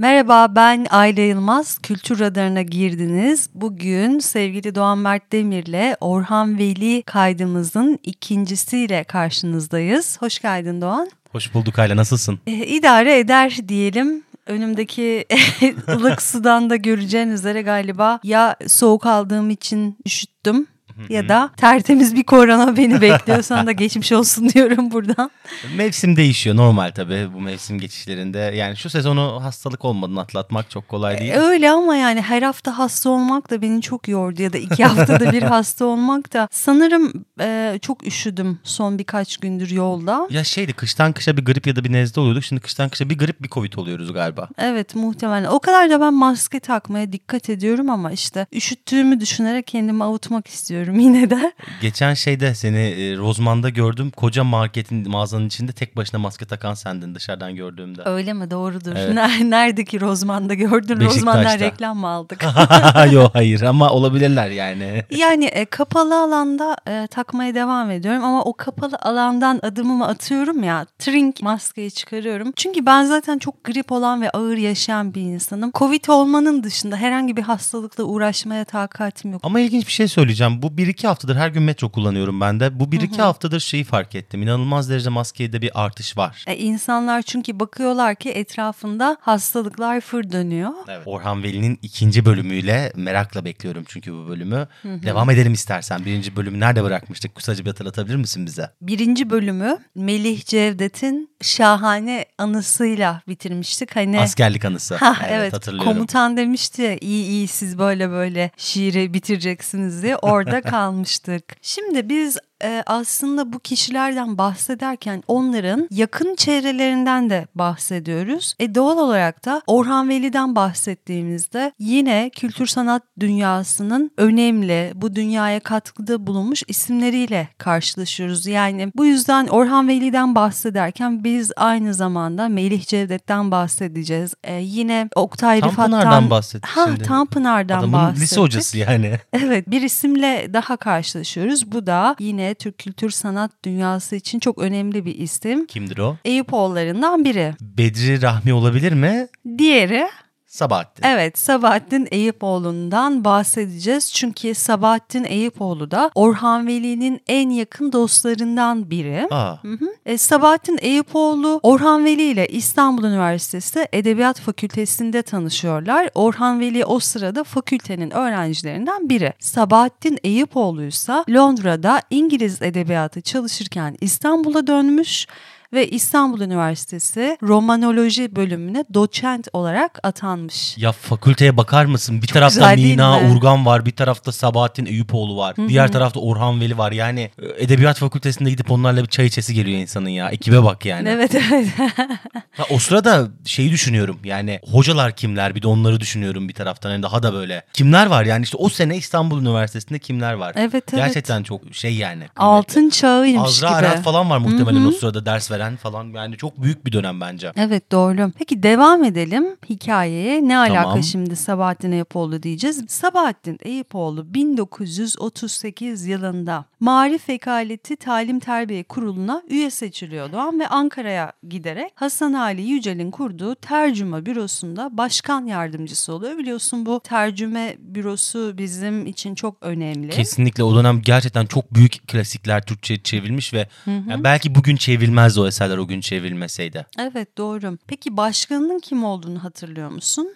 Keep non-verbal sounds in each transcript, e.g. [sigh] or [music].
Merhaba ben Ayla Yılmaz. Kültür radarına girdiniz. Bugün sevgili Doğan Mert Demir'le Orhan Veli kaydımızın ikincisiyle karşınızdayız. Hoş geldin Doğan. Hoş bulduk Ayla nasılsın? Ee, idare eder diyelim. Önümdeki [laughs] ılık sudan da göreceğin üzere galiba ya soğuk aldığım için üşüttüm ya da tertemiz bir korona beni bekliyor. Sana da geçmiş olsun [laughs] diyorum buradan. Mevsim değişiyor normal tabii bu mevsim geçişlerinde. Yani şu sezonu hastalık olmadan atlatmak çok kolay değil. E, öyle ama yani her hafta hasta olmak da beni çok yordu ya da iki haftada bir [laughs] hasta olmak da. Sanırım e, çok üşüdüm son birkaç gündür yolda. Ya şeydi kıştan kışa bir grip ya da bir nezle oluyorduk. Şimdi kıştan kışa bir grip bir covid oluyoruz galiba. Evet muhtemelen. O kadar da ben maske takmaya dikkat ediyorum ama işte üşüttüğümü düşünerek kendimi avutmak istiyorum yine de. Geçen şeyde seni e, Rozman'da gördüm. Koca marketin mağazanın içinde tek başına maske takan sendin dışarıdan gördüğümde. Öyle mi? Doğrudur. Evet. Ner- Neredeki Rozman'da gördün? Rozman'dan reklam mı aldık? [laughs] Yok hayır ama olabilirler yani. Yani e, kapalı alanda e, takmaya devam ediyorum ama o kapalı alandan adımımı atıyorum ya trink maskeyi çıkarıyorum. Çünkü ben zaten çok grip olan ve ağır yaşayan bir insanım. Covid olmanın dışında herhangi bir hastalıkla uğraşmaya takatim yok. Ama ilginç bir şey söyleyeceğim. Bu bir iki haftadır her gün metro kullanıyorum ben de. Bu bir iki haftadır şeyi fark ettim. İnanılmaz derecede maskede bir artış var. E, insanlar çünkü bakıyorlar ki etrafında hastalıklar fır dönüyor. Evet. Orhan Veli'nin ikinci bölümüyle merakla bekliyorum çünkü bu bölümü. Devam edelim istersen. Birinci bölümü nerede bırakmıştık? Kısaca bir hatırlatabilir misin bize? Birinci bölümü Melih Cevdet'in şahane anısıyla bitirmiştik. Hani Askerlik anısı. [laughs] Ha, evet, evet, hatırlıyorum. komutan demişti iyi iyi siz böyle böyle şiiri bitireceksiniz diye orada [laughs] kalmıştık. Şimdi biz e, aslında bu kişilerden bahsederken onların yakın çevrelerinden de bahsediyoruz. E doğal olarak da Orhan Veli'den bahsettiğimizde yine kültür sanat dünyasının önemli bu dünyaya katkıda bulunmuş isimleriyle karşılaşıyoruz. Yani bu yüzden Orhan Veli'den bahsederken biz aynı zamanda Melih Cevdet'ten bahsedeceğiz. E, yine Oktay Rıfat'tan... Tanpınar'dan bahset Ha, şimdi. Tanpınar'dan Adamın bahsettik. lise hocası yani. Evet bir isimle daha karşılaşıyoruz. Bu da yine Türk kültür sanat dünyası için çok önemli bir isim. Kimdir o? Eyüpoğullarından biri. Bedri Rahmi olabilir mi? Diğeri Sabahattin. evet Sabahattin Eyüpoğlu'ndan bahsedeceğiz. Çünkü Sabahattin Eyüpoğlu da Orhan Veli'nin en yakın dostlarından biri. Aa, Hı hı. E, Sabahattin Eyüpoğlu Orhan Veli ile İstanbul Üniversitesi Edebiyat Fakültesinde tanışıyorlar. Orhan Veli o sırada fakültenin öğrencilerinden biri. Sabahattin Eyüpoğlu ise Londra'da İngiliz edebiyatı çalışırken İstanbul'a dönmüş ve İstanbul Üniversitesi Romanoloji bölümüne doçent olarak atanmış. ya fakülteye bakar mısın? Bir tarafta değil Mina mi? Urgan var, bir tarafta Sabahattin Eyüpoğlu var. Diğer tarafta Orhan Veli var. Yani e, edebiyat fakültesinde gidip onlarla bir çay içesi geliyor insanın ya. Ekibe bak yani. Evet evet. [laughs] Ha, o sırada şeyi düşünüyorum yani hocalar kimler bir de onları düşünüyorum bir taraftan yani daha da böyle. Kimler var yani işte o sene İstanbul Üniversitesi'nde kimler var? Evet, evet. Gerçekten çok şey yani. Altın çağıymış Azra gibi. Arat falan var muhtemelen o sırada ders veren falan yani çok büyük bir dönem bence. Evet doğru. Peki devam edelim hikayeye. Ne alaka Tamam. şimdi Sabahattin Eyüpoğlu diyeceğiz. Sabahattin Eyüpoğlu 1938 yılında Marif Vekaleti Talim Terbiye Kurulu'na üye seçiliyor Doğan ve Ankara'ya giderek Hasan Ali Yücel'in kurduğu tercüme bürosunda başkan yardımcısı oluyor. Biliyorsun bu tercüme bürosu bizim için çok önemli. Kesinlikle o dönem gerçekten çok büyük klasikler Türkçe çevrilmiş ve yani belki bugün çevrilmezdi o eserler o gün çevrilmeseydi. Evet doğru. Peki başkanının kim olduğunu hatırlıyor musun?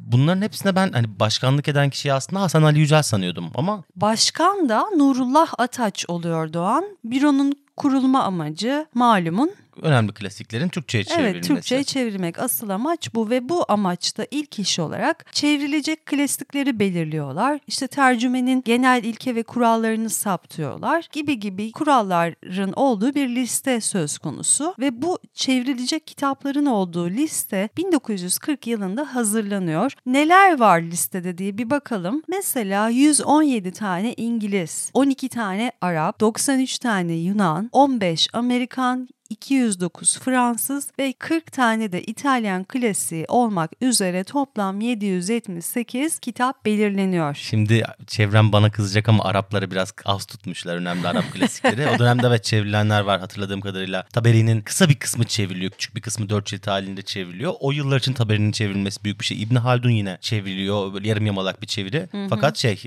Bunların hepsine ben hani başkanlık eden kişiyi aslında Hasan Ali Yücel sanıyordum ama Başkan da Nurullah Ataç oluyor Doğan. Büronun kurulma amacı malumun önemli klasiklerin Türkçe'ye çevrilmesi. Evet Türkçe'ye çevirmek asıl amaç bu ve bu amaçta ilk iş olarak çevrilecek klasikleri belirliyorlar. İşte tercümenin genel ilke ve kurallarını saptıyorlar gibi gibi kuralların olduğu bir liste söz konusu ve bu çevrilecek kitapların olduğu liste 1940 yılında hazırlanıyor. Neler var listede diye bir bakalım. Mesela 117 tane İngiliz, 12 tane Arap, 93 tane Yunan, 15 Amerikan, 209 Fransız ve 40 tane de İtalyan klasiği olmak üzere toplam 778 kitap belirleniyor. Şimdi çevrem bana kızacak ama Arapları biraz az tutmuşlar önemli Arap [laughs] klasikleri. o dönemde evet çevrilenler var hatırladığım kadarıyla. Taberi'nin kısa bir kısmı çevriliyor. Küçük bir kısmı 4 cilt halinde çevriliyor. O yıllar için Taberi'nin çevrilmesi büyük bir şey. İbn Haldun yine çevriliyor. Böyle yarım yamalak bir çeviri. Fakat şey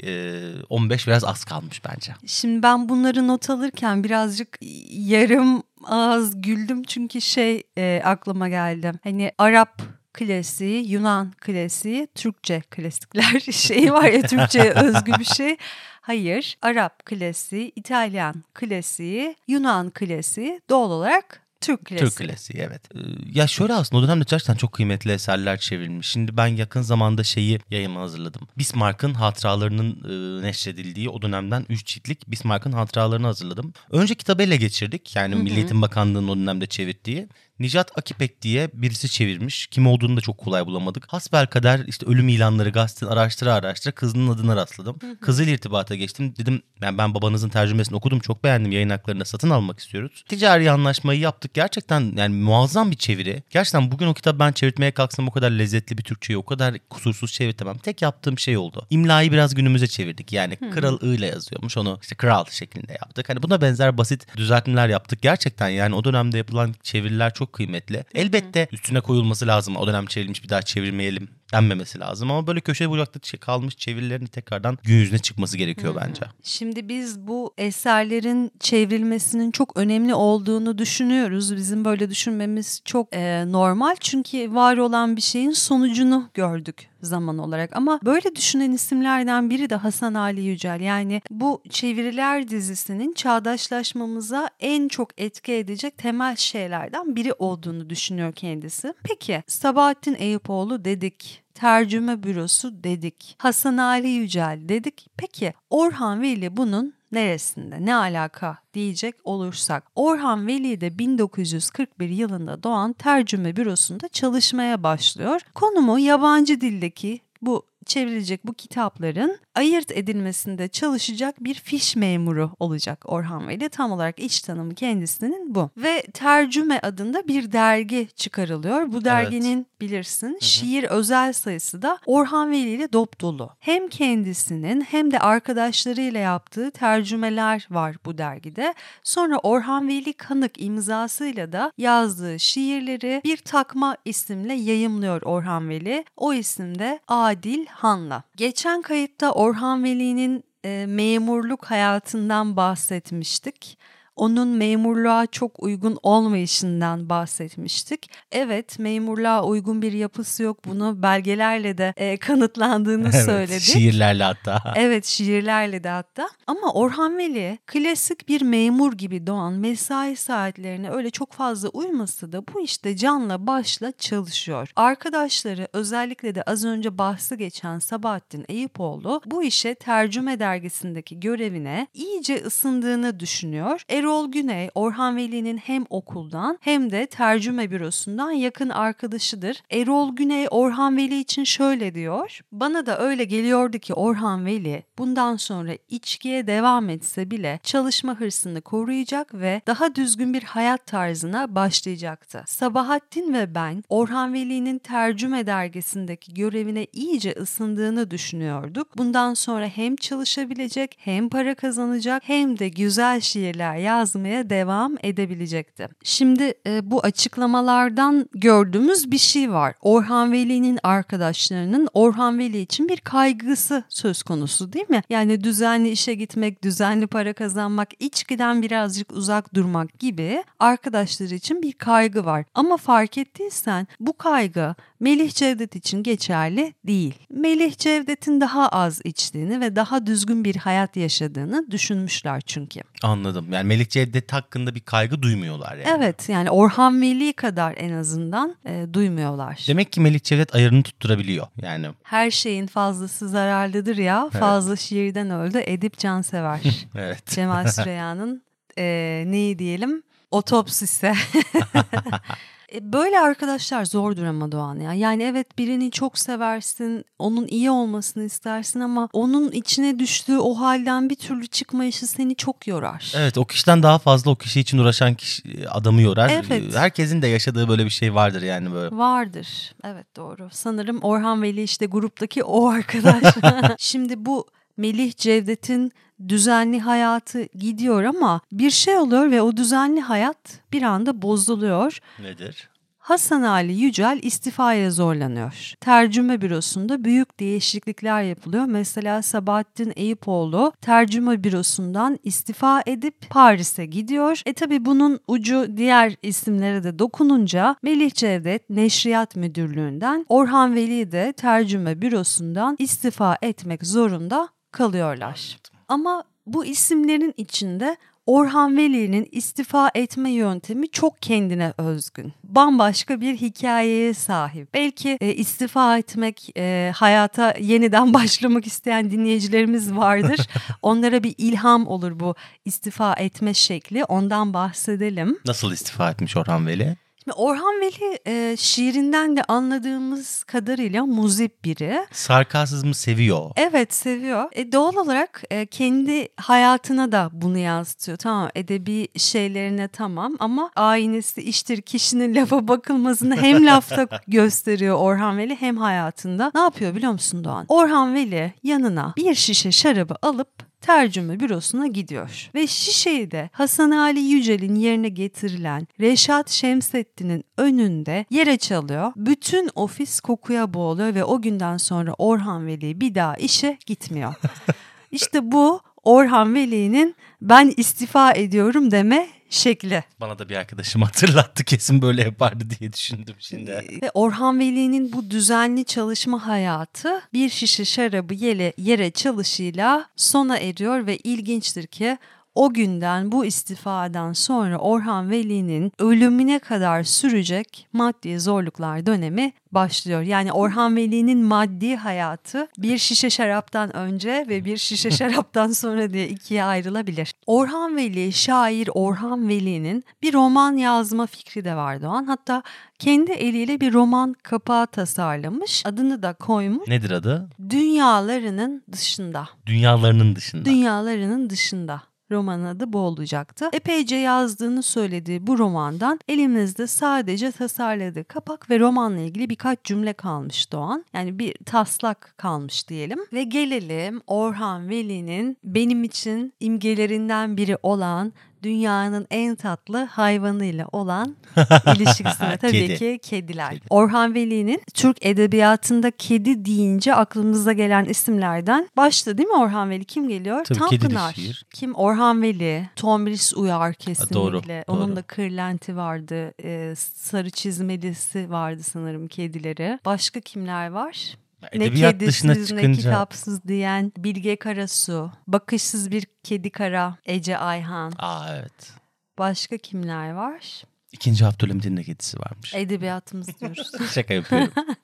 15 biraz az kalmış bence. Şimdi ben bunları not alırken birazcık yarım ağız güldüm çünkü şey e, aklıma geldi. Hani Arap klasiği, Yunan klasiği, Türkçe klasikler [laughs] şey var ya Türkçe [laughs] özgü bir şey. Hayır, Arap klasiği, İtalyan klasiği, Yunan klasiği doğal olarak Türk klasiği. Türk klasiği evet. Ee, ya şöyle aslında o dönemde gerçekten çok kıymetli eserler çevrilmiş. Şimdi ben yakın zamanda şeyi yayıma hazırladım. Bismarck'ın hatıralarının e, neşredildiği o dönemden 3 ciltlik Bismarck'ın hatıralarını hazırladım. Önce kitabı ele geçirdik. Yani Milli Eğitim Bakanlığı'nın o dönemde çevirdiği. Nicat Akipek diye birisi çevirmiş. Kim olduğunu da çok kolay bulamadık. Hasbel kader işte ölüm ilanları gazeteden araştıra araştıra kızının adına rastladım. Kızıyla irtibata geçtim. Dedim yani ben babanızın tercümesini okudum çok beğendim. Yayın haklarını satın almak istiyoruz. Ticari anlaşmayı yaptık. Gerçekten yani muazzam bir çeviri. Gerçekten bugün o kitabı ben çevirtmeye kalksam o kadar lezzetli bir Türkçeyi o kadar kusursuz çevirtemem. Tek yaptığım şey oldu. İmlayı biraz günümüze çevirdik. Yani kral I ile yazıyormuş. Onu işte kral şeklinde yaptık. Hani buna benzer basit düzeltmeler yaptık. Gerçekten yani o dönemde yapılan çeviriler çok kıymetli. Elbette üstüne koyulması lazım. O dönem çevrilmiş bir daha çevirmeyelim denmemesi lazım. Ama böyle köşe bucakta kalmış çevirilerin tekrardan gün yüzüne çıkması gerekiyor bence. Şimdi biz bu eserlerin çevrilmesinin çok önemli olduğunu düşünüyoruz. Bizim böyle düşünmemiz çok e, normal. Çünkü var olan bir şeyin sonucunu gördük zaman olarak. Ama böyle düşünen isimlerden biri de Hasan Ali Yücel. Yani bu çeviriler dizisinin çağdaşlaşmamıza en çok etki edecek temel şeylerden biri olduğunu düşünüyor kendisi. Peki Sabahattin Eyüpoğlu dedik tercüme bürosu dedik. Hasan Ali Yücel dedik. Peki Orhan Veli bunun neresinde ne alaka diyecek olursak Orhan Veli de 1941 yılında doğan tercüme bürosunda çalışmaya başlıyor. Konumu yabancı dildeki bu çevrilecek bu kitapların ayırt edilmesinde çalışacak bir fiş memuru olacak Orhan Veli. Tam olarak iç tanımı kendisinin bu. Ve Tercüme adında bir dergi çıkarılıyor. Bu derginin evet. bilirsin Hı-hı. şiir özel sayısı da Orhan Veli ile dop dolu. Hem kendisinin hem de arkadaşlarıyla yaptığı tercümeler var bu dergide. Sonra Orhan Veli Kanık imzasıyla da yazdığı şiirleri bir takma isimle yayımlıyor Orhan Veli. O isim de Adil Han'la. Geçen kayıtta Orhan Veli'nin e, memurluk hayatından bahsetmiştik onun memurluğa çok uygun olmayışından bahsetmiştik. Evet memurluğa uygun bir yapısı yok bunu belgelerle de e, [laughs] kanıtlandığını evet, söyledik. Şiirlerle hatta. Evet şiirlerle de hatta. Ama Orhan Veli klasik bir memur gibi doğan mesai saatlerine öyle çok fazla uyması da bu işte canla başla çalışıyor. Arkadaşları özellikle de az önce bahsi geçen Sabahattin Eyüpoğlu bu işe tercüme dergisindeki görevine iyice ısındığını düşünüyor. Erol Güney, Orhan Veli'nin hem okuldan hem de tercüme bürosundan yakın arkadaşıdır. Erol Güney Orhan Veli için şöyle diyor. Bana da öyle geliyordu ki Orhan Veli bundan sonra içkiye devam etse bile çalışma hırsını koruyacak ve daha düzgün bir hayat tarzına başlayacaktı. Sabahattin ve ben Orhan Veli'nin tercüme dergisindeki görevine iyice ısındığını düşünüyorduk. Bundan sonra hem çalışabilecek hem para kazanacak hem de güzel şiirler yazmaya devam edebilecekti. Şimdi e, bu açıklamalardan gördüğümüz bir şey var. Orhan Veli'nin arkadaşlarının Orhan Veli için bir kaygısı söz konusu değil mi? Yani düzenli işe gitmek, düzenli para kazanmak, içkiden birazcık uzak durmak gibi arkadaşları için bir kaygı var. Ama fark ettiysen bu kaygı Melih Cevdet için geçerli değil. Melih Cevdet'in daha az içtiğini ve daha düzgün bir hayat yaşadığını düşünmüşler çünkü. Anladım. Yani Melih Cevdet hakkında bir kaygı duymuyorlar yani. Evet yani Orhan Veli kadar en azından e, duymuyorlar. Demek ki Melih Cevdet ayarını tutturabiliyor yani. Her şeyin fazlası zararlıdır ya. Evet. Fazla şiirden öldü Edip Cansever. [laughs] evet. Cemal Süreyya'nın e, neyi diyelim? Otopsisi. [laughs] E, Böyle arkadaşlar zordur ama Doğan ya. Yani evet birini çok seversin, onun iyi olmasını istersin ama onun içine düştüğü o halden bir türlü çıkmayışı seni çok yorar. Evet o kişiden daha fazla o kişi için uğraşan kişi, adamı yorar. Evet. Herkesin de yaşadığı böyle bir şey vardır yani böyle. Vardır. Evet doğru. Sanırım Orhan Veli işte gruptaki o arkadaş. [laughs] Şimdi bu Melih Cevdet'in düzenli hayatı gidiyor ama bir şey oluyor ve o düzenli hayat bir anda bozuluyor. Nedir? Hasan Ali Yücel istifaya zorlanıyor. Tercüme bürosunda büyük değişiklikler yapılıyor. Mesela Sabahattin Eyüpoğlu tercüme bürosundan istifa edip Paris'e gidiyor. E tabi bunun ucu diğer isimlere de dokununca Melih Cevdet Neşriyat Müdürlüğü'nden Orhan Veli de tercüme bürosundan istifa etmek zorunda kalıyorlar. Ama bu isimlerin içinde Orhan Veli'nin istifa etme yöntemi çok kendine özgün. Bambaşka bir hikayeye sahip. Belki e, istifa etmek, e, hayata yeniden [laughs] başlamak isteyen dinleyicilerimiz vardır. [laughs] Onlara bir ilham olur bu istifa etme şekli. Ondan bahsedelim. Nasıl istifa etmiş Orhan Veli? Orhan Veli e, şiirinden de anladığımız kadarıyla muzip biri. Sarkasizmi seviyor. Evet seviyor. E, doğal olarak e, kendi hayatına da bunu yansıtıyor. Tamam edebi şeylerine tamam ama aynesi iştir kişinin [laughs] lafa bakılmasını hem lafta [laughs] gösteriyor Orhan Veli hem hayatında. Ne yapıyor biliyor musun Doğan? Orhan Veli yanına bir şişe şarabı alıp tercüme bürosuna gidiyor. Ve şişeyi de Hasan Ali Yücel'in yerine getirilen Reşat Şemsettin'in önünde yere çalıyor. Bütün ofis kokuya boğuluyor ve o günden sonra Orhan Veli bir daha işe gitmiyor. [laughs] işte bu Orhan Veli'nin ben istifa ediyorum deme şekli. Bana da bir arkadaşım [laughs] hatırlattı kesin böyle yapardı diye düşündüm şimdi. Ve Orhan Veli'nin bu düzenli çalışma hayatı bir şişe şarabı yere, yere çalışıyla sona eriyor ve ilginçtir ki o günden bu istifadan sonra Orhan Veli'nin ölümüne kadar sürecek maddi zorluklar dönemi başlıyor. Yani Orhan Veli'nin maddi hayatı bir şişe şaraptan önce ve bir şişe [laughs] şaraptan sonra diye ikiye ayrılabilir. Orhan Veli, şair Orhan Veli'nin bir roman yazma fikri de vardı o an. Hatta kendi eliyle bir roman kapağı tasarlamış. Adını da koymuş. Nedir adı? Dünyalarının dışında. Dünyalarının dışında. Dünyalarının dışında romanın adı bu olacaktı. Epeyce yazdığını söylediği bu romandan elimizde sadece tasarladığı kapak ve romanla ilgili birkaç cümle kalmış Doğan. Yani bir taslak kalmış diyelim. Ve gelelim Orhan Veli'nin benim için imgelerinden biri olan dünyanın en tatlı hayvanıyla olan [laughs] ilişkisine tabii Kedi. ki kediler. Orhan Veli'nin Türk edebiyatında kedi deyince aklımıza gelen isimlerden başta değil mi Orhan Veli? Kim geliyor? Tabii, Tanpınar. şiir. Kim? Orhan Veli. Tomris Uyar kesinlikle. doğru, Onun doğru. da kırlenti vardı. e, sarı çizmelisi vardı sanırım kedileri. Başka kimler var? Edebiyat ne dışına kedisiz ne çıkınca kitapsız diyen Bilge Karasu. Bakışsız bir kedi kara Ece Ayhan. Aa evet. Başka kimler var? İkinci Abdülhamid'in de kedisi varmış. Edebiyatımız diyoruz. [laughs] Şaka yapıyorum. [laughs]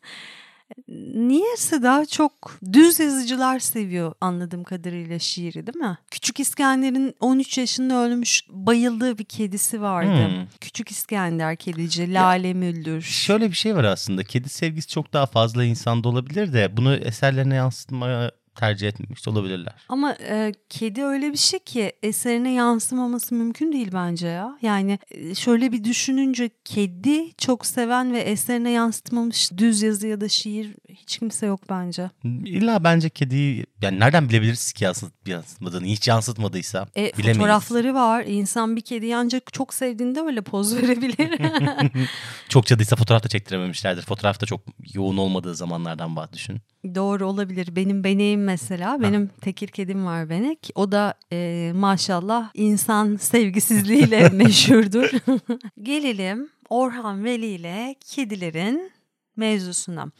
Niyeyse daha çok düz yazıcılar seviyor anladığım kadarıyla şiiri değil mi? Küçük İskender'in 13 yaşında ölmüş bayıldığı bir kedisi vardı. Hmm. Küçük İskender kedici, Lale Müldür. Şöyle bir şey var aslında. Kedi sevgisi çok daha fazla insanda olabilir de bunu eserlerine yansıtmaya tercih etmemiş olabilirler. Ama e, kedi öyle bir şey ki eserine yansımaması mümkün değil bence ya. Yani e, şöyle bir düşününce kedi çok seven ve eserine yansıtmamış düz yazı ya da şiir hiç kimse yok bence. İlla bence kediyi yani nereden bilebiliriz ki yansıt, yansıtmadığını hiç yansıtmadıysa E, bilemeyiz. fotoğrafları var. İnsan bir kediyi ancak çok sevdiğinde öyle poz verebilir. [laughs] Çok cadıysa fotoğraf da çektirememişlerdir. Fotoğrafta çok yoğun olmadığı zamanlardan bah düşün. Doğru olabilir. Benim beneğim mesela. Benim tekir kedim var benek. O da e, maşallah insan sevgisizliğiyle [laughs] meşhurdur. [laughs] Gelelim Orhan Veli ile kedilerin mevzusuna.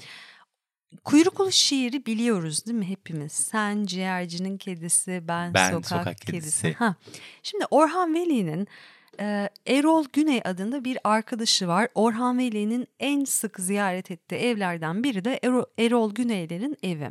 Kuyruklu şiiri biliyoruz değil mi hepimiz? Sen ciğercinin kedisi, ben, Ben sokak, sokak kedisi. kedisi. Ha. Şimdi Orhan Veli'nin e, Erol Güney adında bir arkadaşı var. Orhan Veli'nin en sık ziyaret ettiği evlerden biri de Ero- Erol Güneylerin evi.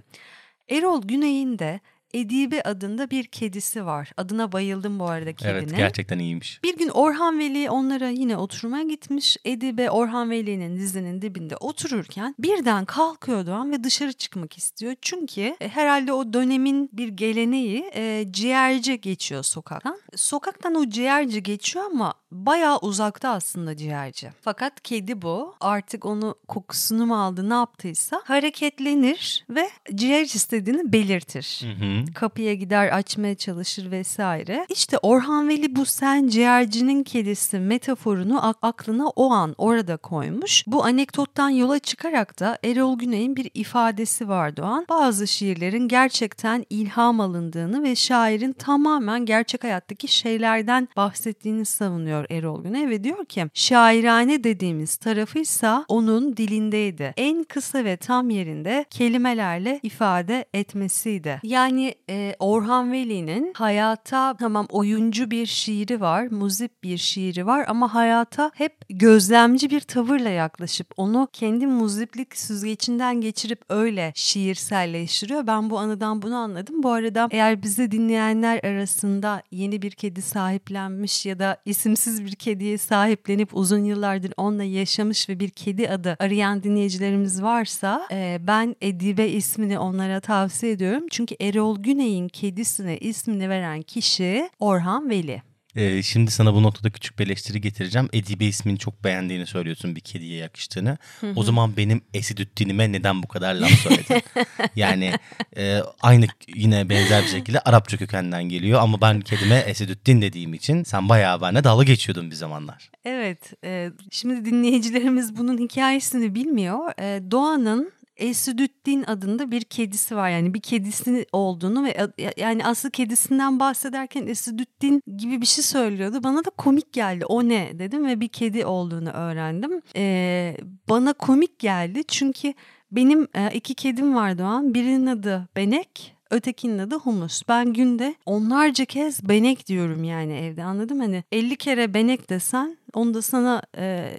Erol Güney'in de Edibe adında bir kedisi var. Adına bayıldım bu arada kedine. Evet gerçekten iyiymiş. Bir gün Orhan Veli onlara yine oturmaya gitmiş. Edibe Orhan Veli'nin dizinin dibinde otururken birden kalkıyor Doğan ve dışarı çıkmak istiyor. Çünkü e, herhalde o dönemin bir geleneği e, ciğerci geçiyor sokaktan. Sokaktan o ciğerci geçiyor ama bayağı uzakta aslında ciğerci. Fakat kedi bu. Artık onu kokusunu mu aldı ne yaptıysa hareketlenir ve ciğer istediğini belirtir. Hı hı. Kapıya gider açmaya çalışır vesaire. İşte Orhan Veli bu sen ciğercinin kedisi metaforunu ak- aklına o an orada koymuş. Bu anekdottan yola çıkarak da Erol Güney'in bir ifadesi vardı o an. Bazı şiirlerin gerçekten ilham alındığını ve şairin tamamen gerçek hayattaki şeylerden bahsettiğini savunuyor Erol Güney ve diyor ki şairane dediğimiz tarafıysa onun dilindeydi. En kısa ve tam yerinde kelimelerle ifade etmesiydi. Yani e, Orhan Veli'nin hayata tamam oyuncu bir şiiri var, muzip bir şiiri var ama hayata hep gözlemci bir tavırla yaklaşıp onu kendi muziplik süzgecinden geçirip öyle şiirselleştiriyor. Ben bu anıdan bunu anladım. Bu arada eğer bizi dinleyenler arasında yeni bir kedi sahiplenmiş ya da isimsiz bir kediye sahiplenip uzun yıllardır onunla yaşamış ve bir kedi adı arayan dinleyicilerimiz varsa e, ben Edibe ismini onlara tavsiye ediyorum. Çünkü Erol Güney'in kedisine ismini veren kişi Orhan Veli. Ee, şimdi sana bu noktada küçük bir eleştiri getireceğim. Edibe ismini çok beğendiğini söylüyorsun bir kediye yakıştığını. O zaman benim Esidüddin'ime neden bu kadar laf söyledin? [laughs] yani e, aynı yine benzer bir şekilde Arapça kökenden geliyor ama ben kedime Esidüddin dediğim için sen bayağı benimle dalga geçiyordun bir zamanlar. Evet, e, şimdi dinleyicilerimiz bunun hikayesini bilmiyor. E, Doğan'ın Esüdüddin adında bir kedisi var yani bir kedisi olduğunu ve yani aslı kedisinden bahsederken Esüdüddin gibi bir şey söylüyordu. Bana da komik geldi o ne dedim ve bir kedi olduğunu öğrendim. Ee, bana komik geldi çünkü benim e, iki kedim vardı o an birinin adı Benek Ötekinin adı humus. Ben günde onlarca kez benek diyorum yani evde anladın mı? Hani 50 kere benek desen onu da sana e,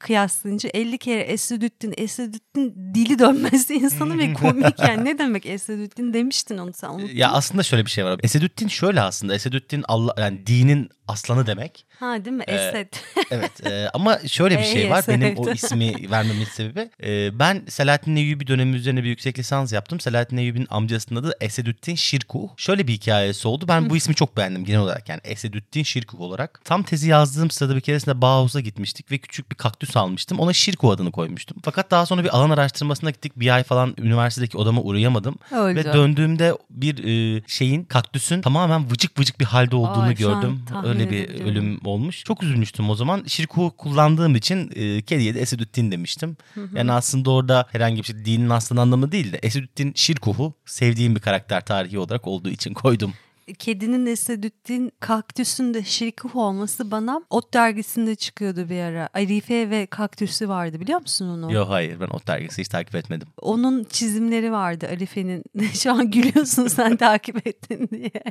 kıyaslayınca 50 kere Esedüddin, Esedüddin dili dönmez insanı ve komik yani ne [laughs] demek Esedüddin demiştin onu sen unuttun. Ya aslında şöyle bir şey var. Esedüddin şöyle aslında. Esedüddin Allah yani dinin aslanı demek. Ha değil mi? Ee, Esed. [laughs] Evet e, ama şöyle bir şey Ee, var. Benim o ismi [laughs] vermemin sebebi. e, ben Selahattin Eyyubi dönemi üzerine bir yüksek lisans yaptım. Selahattin Eyyubi'nin amcasının adı Esedüddin Şirkuh. Şöyle bir hikayesi oldu. Ben bu ismi çok beğendim genel olarak yani Esedüddin Şirkuh olarak. Tam tezi yazdığım sırada bir keresinde Bauhaus'a gitmiştik ve küçük bir kaktüs almıştım. Ona Şirkuh adını koymuştum. Fakat daha sonra bir alan araştırmasına gittik. Bir ay falan üniversitedeki odama uğrayamadım. Öldü. Ve döndüğümde bir e, şeyin kaktüsün tamamen vıcık vıcık bir halde olduğunu an gördüm. Öyle bir ölüm olmuş. Çok üzülmüştüm o zaman. Şirkuhu kullandığım için e, kediye de Esedüddin demiştim. Yani aslında orada herhangi bir şey dinin aslında anlamı değil de Esedüddin Şirkuhu sevdiğim bir karakter tarihi olarak olduğu için koydum. Kedinin Esedüddin kaktüsünde şirkuh olması bana Ot dergisinde çıkıyordu bir ara. Arife ve kaktüsü vardı biliyor musun onu? Yok hayır ben o dergisi hiç takip etmedim. Onun çizimleri vardı Arife'nin. [laughs] Şu an gülüyorsun sen takip ettin diye.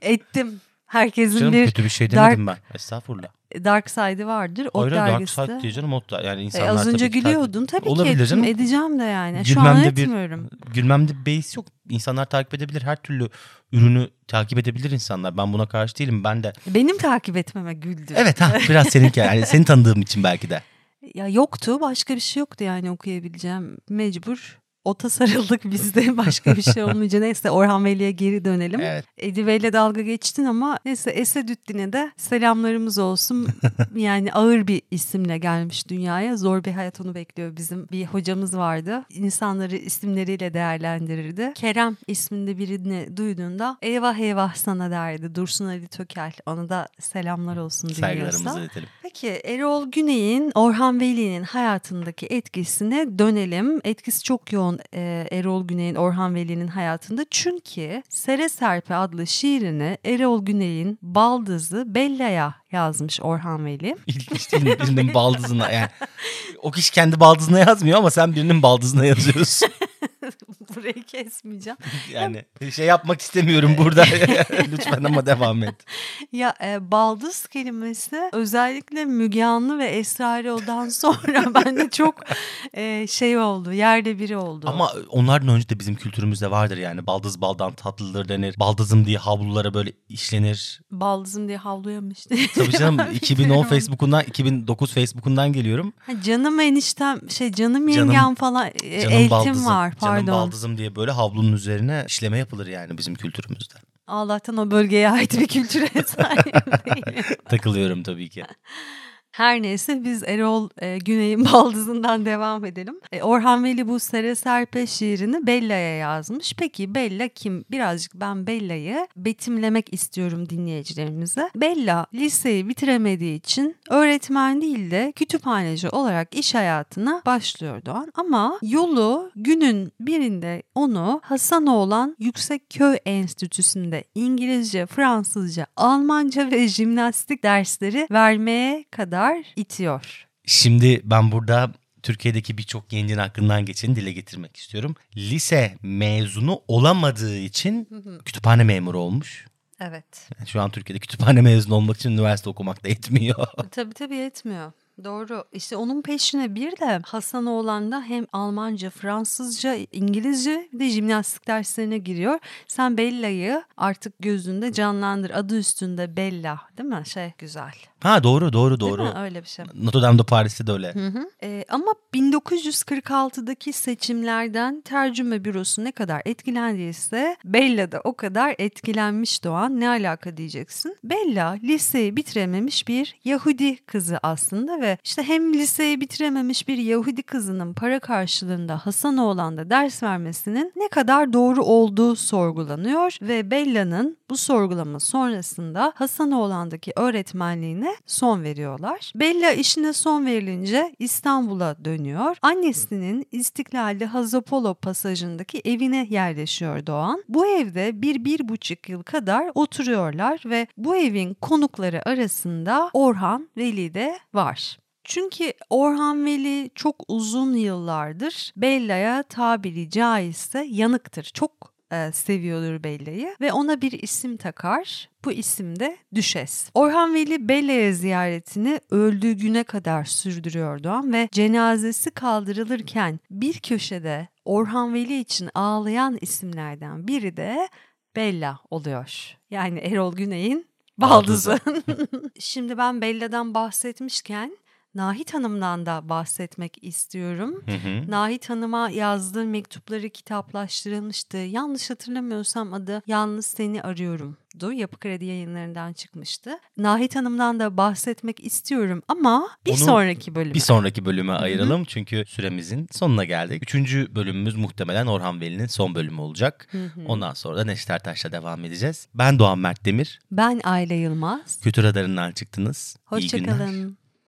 Ettim. Herkesin Canım bir kötü bir şey dark- demedim ben. Estağfurullah. dark side'ı vardır. O Hayır dark side diye canım o da yani E, insanlar az önce tabii gülüyordun tabii Olabilir ki ettim, canım. edeceğim de yani. Şu an Gülmemde bir- etmiyorum. Gülmemde bir beis yok. İnsanlar takip edebilir. Her türlü ürünü takip edebilir insanlar. Ben buna karşı değilim. Ben de. Benim takip etmeme güldü. Evet ha biraz seninki yani seni tanıdığım için belki de. Ya yoktu başka bir şey yoktu yani okuyabileceğim mecbur. Ota sarıldık biz de [laughs] başka bir şey olmayınca. Neyse Orhan Veli'ye geri dönelim. Evet. Edibe ile dalga geçtin ama neyse Esedüddin'e de selamlarımız olsun. [laughs] yani ağır bir isimle gelmiş dünyaya. Zor bir hayat onu bekliyor. Bizim bir hocamız vardı. İnsanları isimleriyle değerlendirirdi. Kerem isminde birini duyduğunda eyvah eyvah sana derdi. Dursun Ali Tökel. Ona da selamlar olsun Saygılarımızı iletelim. Peki Erol Güney'in Orhan Veli'nin hayatındaki etkisine dönelim. Etkisi çok yoğun e, Erol Güney'in Orhan Veli'nin hayatında. Çünkü Sere Serpe adlı şiirini Erol Güney'in baldızı Bella'ya yazmış Orhan Veli. İlginç değil mi? Birinin baldızına yani. O kişi kendi baldızına yazmıyor ama sen birinin baldızına yazıyorsun. [laughs] Burayı kesmeyeceğim. [laughs] Yani şey yapmak istemiyorum burada. [laughs] Lütfen ama devam et. Ya e, baldız kelimesi özellikle Müge Anlı ve Esra Erol'dan [laughs] sonra bende çok e, şey oldu. Yerde biri oldu. Ama onlardan önce de bizim kültürümüzde vardır yani. Baldız baldan tatlıdır denir. Baldızım diye havlulara böyle işlenir. Baldızım diye havluyamıştı. Tabii canım 2010 Facebook'undan 2009 Facebook'undan geliyorum. Ha, canım eniştem şey canım Canım- yengem falan e, Canım eltim baldızım. var pardon. Canım baldızım diye böyle havlunun üzerine işleme yapılır yani bizim kültürümüzde. Allah'tan o bölgeye ait bir kültüre [laughs] sahip. [laughs] Takılıyorum tabii ki. Her neyse biz Erol e, Güney'in [laughs] baldızından devam edelim. E, Orhan Veli bu Sere Serpe şiirini Bella'ya yazmış. Peki Bella kim? Birazcık ben Bella'yı betimlemek istiyorum dinleyicilerimize. Bella liseyi bitiremediği için öğretmen değil de kütüphaneci olarak iş hayatına başlıyor Doğan. Ama yolu günün birinde onu Hasanoğlan Yüksekköy Enstitüsü'nde İngilizce, Fransızca, Almanca ve jimnastik dersleri vermeye kadar itiyor. Şimdi ben burada Türkiye'deki birçok gencin aklından geçeni dile getirmek istiyorum. Lise mezunu olamadığı için kütüphane memuru olmuş. Evet. Yani şu an Türkiye'de kütüphane mezunu olmak için üniversite okumak da yetmiyor. tabii tabii yetmiyor. Doğru. İşte onun peşine bir de Hasanoğlan'da hem Almanca, Fransızca, İngilizce bir de jimnastik derslerine giriyor. Sen Bella'yı artık gözünde canlandır. Adı üstünde Bella değil mi? Şey güzel. Ha doğru doğru doğru. Değil mi? Öyle bir şey. Notre Dame'de Paris'te de öyle. Hı hı. Ee, ama 1946'daki seçimlerden tercüme bürosu ne kadar etkilendiyse Bella da o kadar etkilenmiş Doğan. Ne alaka diyeceksin? Bella liseyi bitirememiş bir Yahudi kızı aslında ve işte hem liseyi bitirememiş bir Yahudi kızının para karşılığında Hasanoğlan'da ders vermesinin ne kadar doğru olduğu sorgulanıyor ve Bella'nın bu sorgulama sonrasında Hasanoğlan'daki öğretmenliğine son veriyorlar. Bella işine son verilince İstanbul'a dönüyor. Annesinin İstiklal'de Hazapolo pasajındaki evine yerleşiyor Doğan. Bu evde bir, bir buçuk yıl kadar oturuyorlar ve bu evin konukları arasında Orhan Veli de var. Çünkü Orhan Veli çok uzun yıllardır Bella'ya tabiri caizse yanıktır. Çok e, seviyordur Bella'yı ve ona bir isim takar. Bu isim de Düşes. Orhan Veli Bella'ya ziyaretini öldüğü güne kadar sürdürüyor Doğan ve cenazesi kaldırılırken bir köşede Orhan Veli için ağlayan isimlerden biri de Bella oluyor. Yani Erol Güney'in baldızı. [laughs] Şimdi ben Bella'dan bahsetmişken Nahit Hanım'dan da bahsetmek istiyorum. Hı hı. Nahit Hanım'a yazdığı mektupları kitaplaştırılmıştı. Yanlış hatırlamıyorsam adı Yalnız Seni Arıyorum'du. Yapı Kredi yayınlarından çıkmıştı. Nahit Hanım'dan da bahsetmek istiyorum ama bir Onu sonraki bölüme. Bir sonraki bölüme ayıralım çünkü süremizin sonuna geldik. Üçüncü bölümümüz muhtemelen Orhan Veli'nin son bölümü olacak. Ondan sonra da Neşter Taş'la devam edeceğiz. Ben Doğan Mert Demir. Ben Ayla Yılmaz. Kültür Radarı'ndan çıktınız. İyi günler. Hoşçakalın.